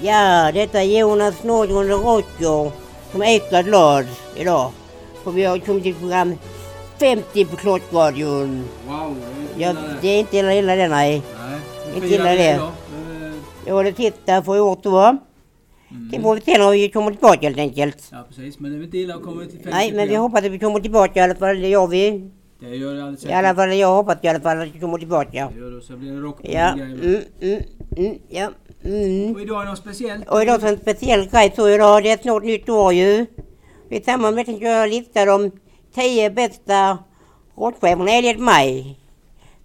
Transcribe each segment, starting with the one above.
Ja, detta är Jonas Nordgren Radio som är extra glad idag. För vi har kommit till program 50 på Klottradion. Wow, det är inte illa det är inte illa, illa det nej. Nej, inte illa det. idag. Jag var det sista för i år då. Sen får vi se när vi kommer tillbaka helt enkelt. Ja, precis. Men det är inte illa att komma till 50 Nej, men vi hoppas att vi kommer tillbaka i alla fall. Det gör vi. Det gör det alldeles I alla fall, jag hoppas i alla fall att vi kommer tillbaka. Det gör det, så blir det rock Ja, mm, mm, mm, ja, mm. Och idag är det något speciellt. Och idag så en speciell grej så idag, det är snart nytt år ju. I samband med att jag listar de 10 bästa rockcheferna enligt mig.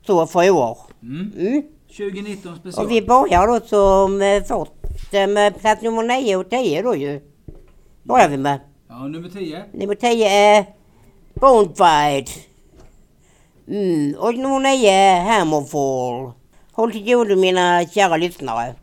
Så för i år. Mm. Mm. 2019 special. Och vi börjar då som först med plats nummer 9 och 10 då ju. Börjar vi med. Ja, nummer 10. Nummer 10 är Bonefide. Mm. Och nummer 9 är Hammerfall. Håll till godo mina kära lyssnare.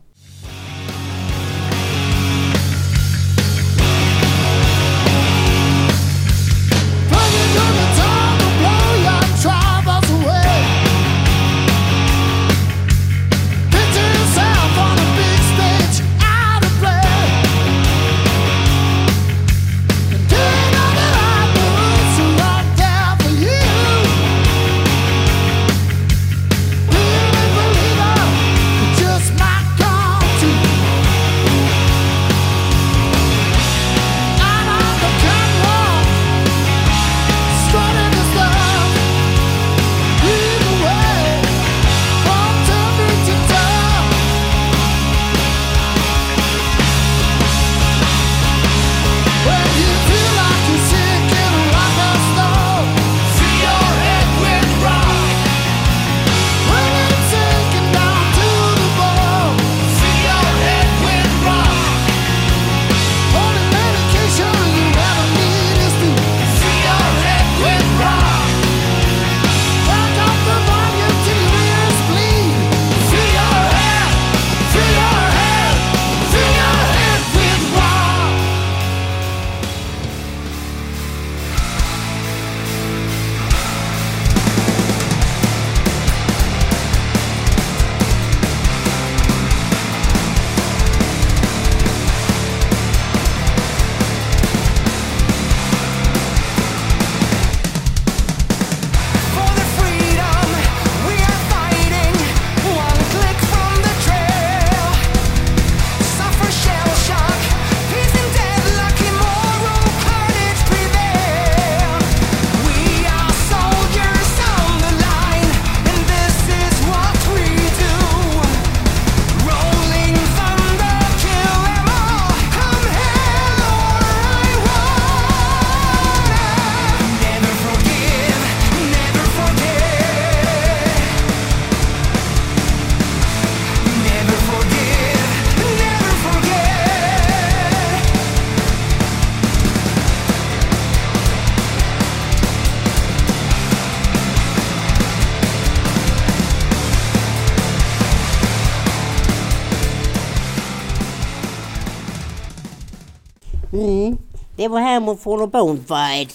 Det var Hammerfall och Bonefide.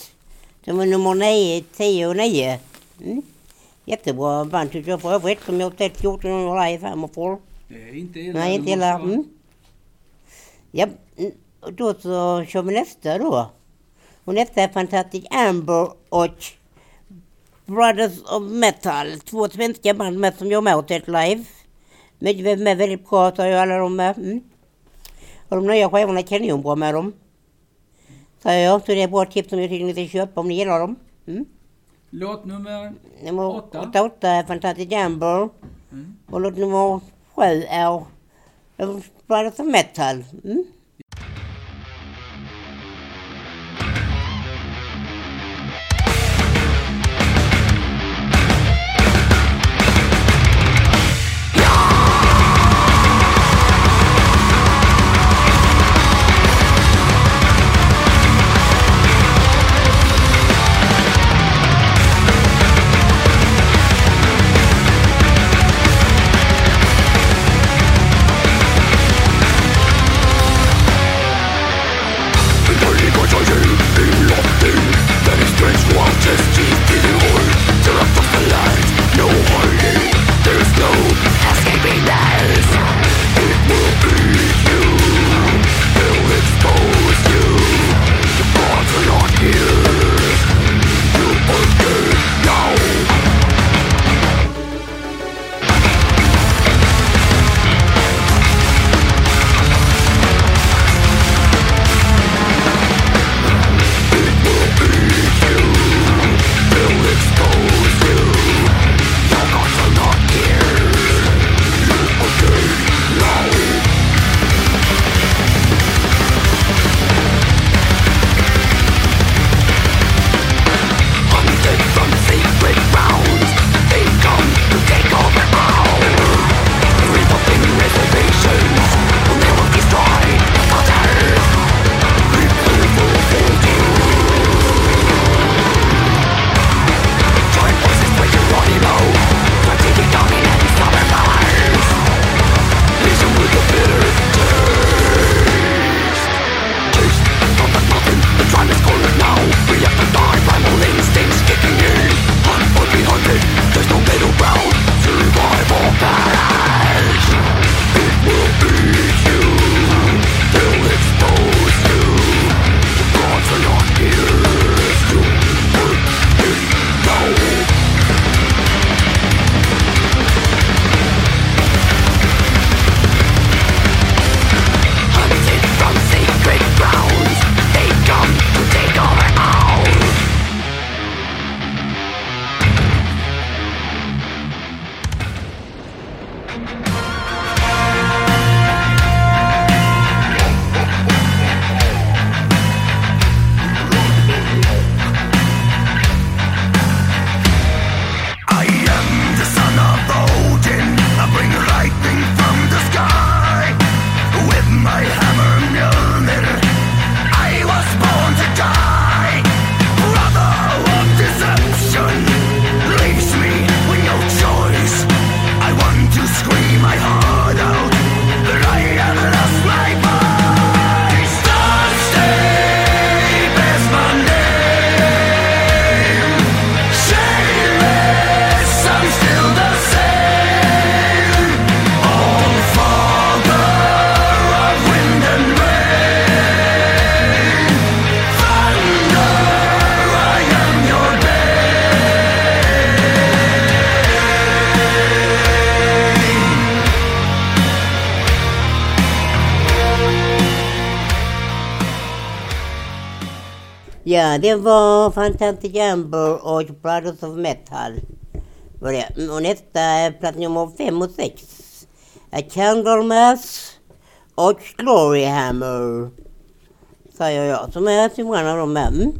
Som var nummer 9, 10 och 9. Mm. Jättebra band tycker jag för övrigt. Som jag sett 14 år live, Hammerfall. Det är inte illa. Nej, Det inte vara- Mm. Ja, mm. då så kör vi nästa då. Och nästa är Fantastic Amber och Brothers of Metal. Två svenska band med som jag har med och sett live. Med, med väldigt bra, så ju alla de med. Mm. Och de nya skivorna är kanonbra med dem. Jag, så det är bra tips som jag tycker ni ska köpa om ni gillar dem. Mm. Låt nummer... Nummer Åtta. åtta, åtta är Fantastic Amber. Mm. Och låt nummer sju är Brothers of Metal. Mm. Det var Fantastic Jamble och Brothers of Metal. Var det. Och nästa är plats nummer fem och sex. Candlemass och Gloryhammer. Säger jag som är till av dem. Mm.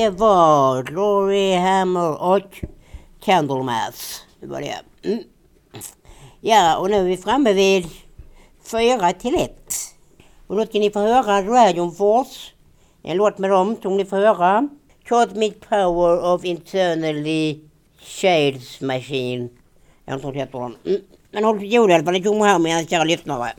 det var Glory Hammer och Candlemass. Det var det. Mm. Ja, och nu är vi framme vid 4 till 1. Och då ska ni få höra Dragon Dragonforce. En låt med dem som ni får höra. Cosmic Power of Internally Shades Machine. Jag tror det heter den. Mm. Men håll till godo i alla fall. Det kommer här med kära lyssnare.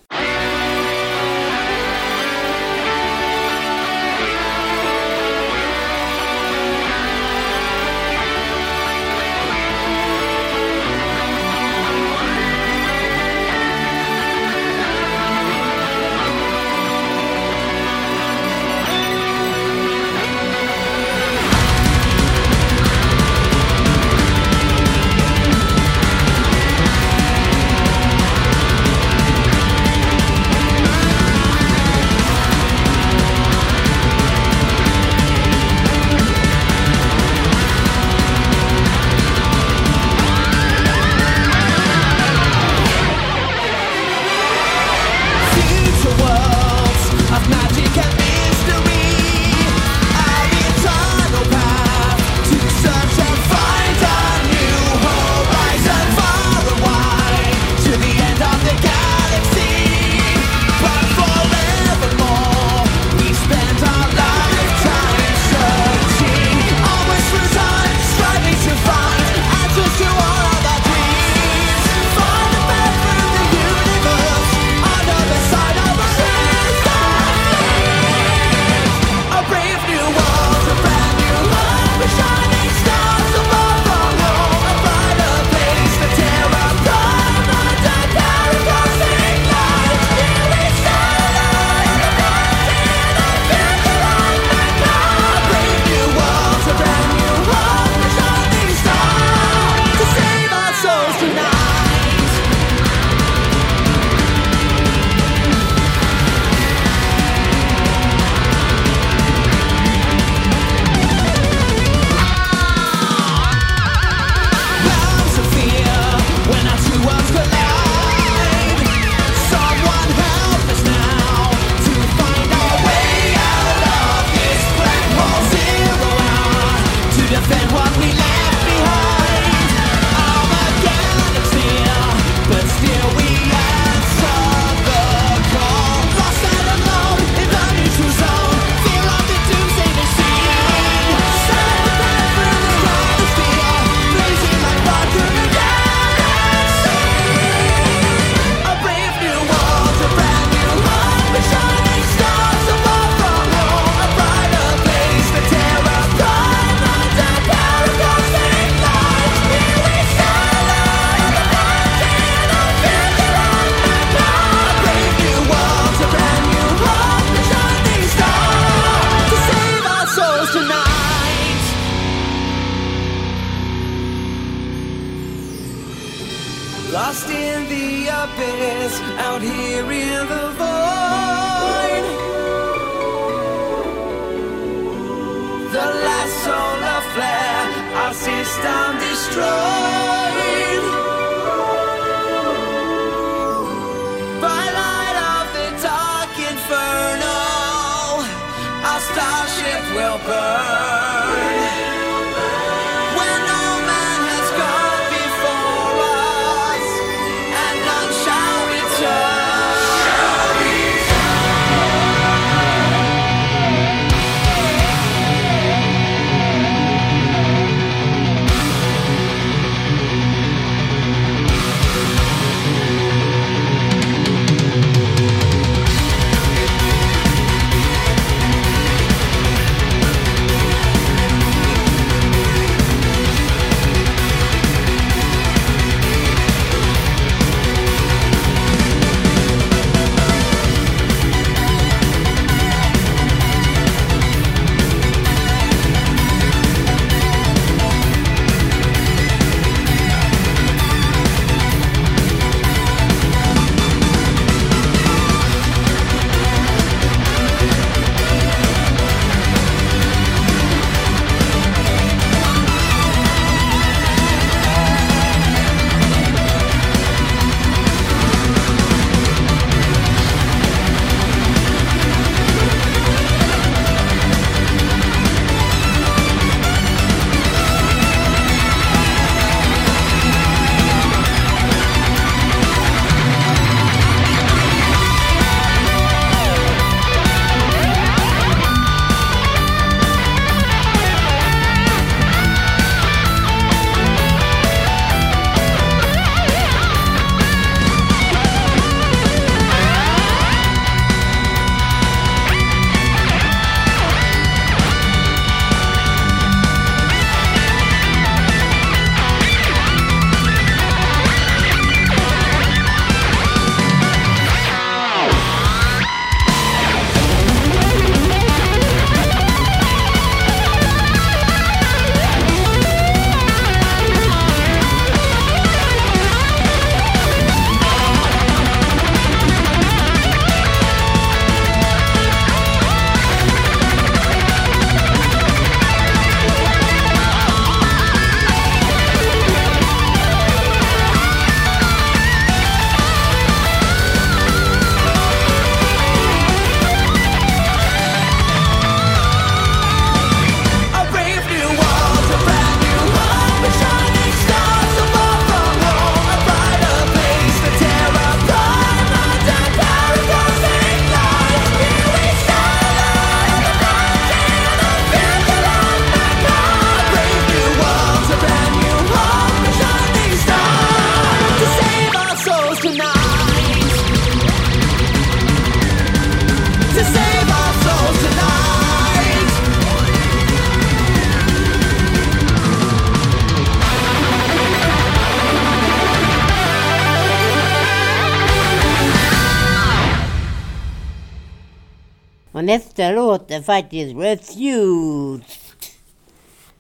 första låten faktiskt, Refused.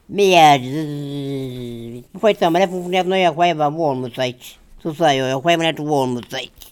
Med... Eh, skitsamma, det får ni nya skivan, själva, vår. Så säger jag, skivan heter inte vår.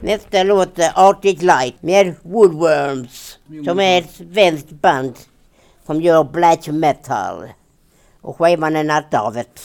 Nästa låt är Arctic Light med Woodworms som är ett svenskt band som gör black metal. Och skivan är Nattarvet.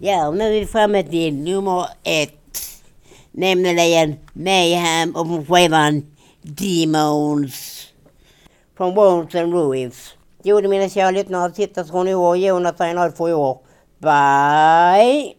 Ja, nu är vi framme till nummer ett. Nämligen Mayhem och från skivan Demons. Från Bones and Ruins. Jo, mina kära lyssnare, sitter från i år. Jonathan har för i år. Bye!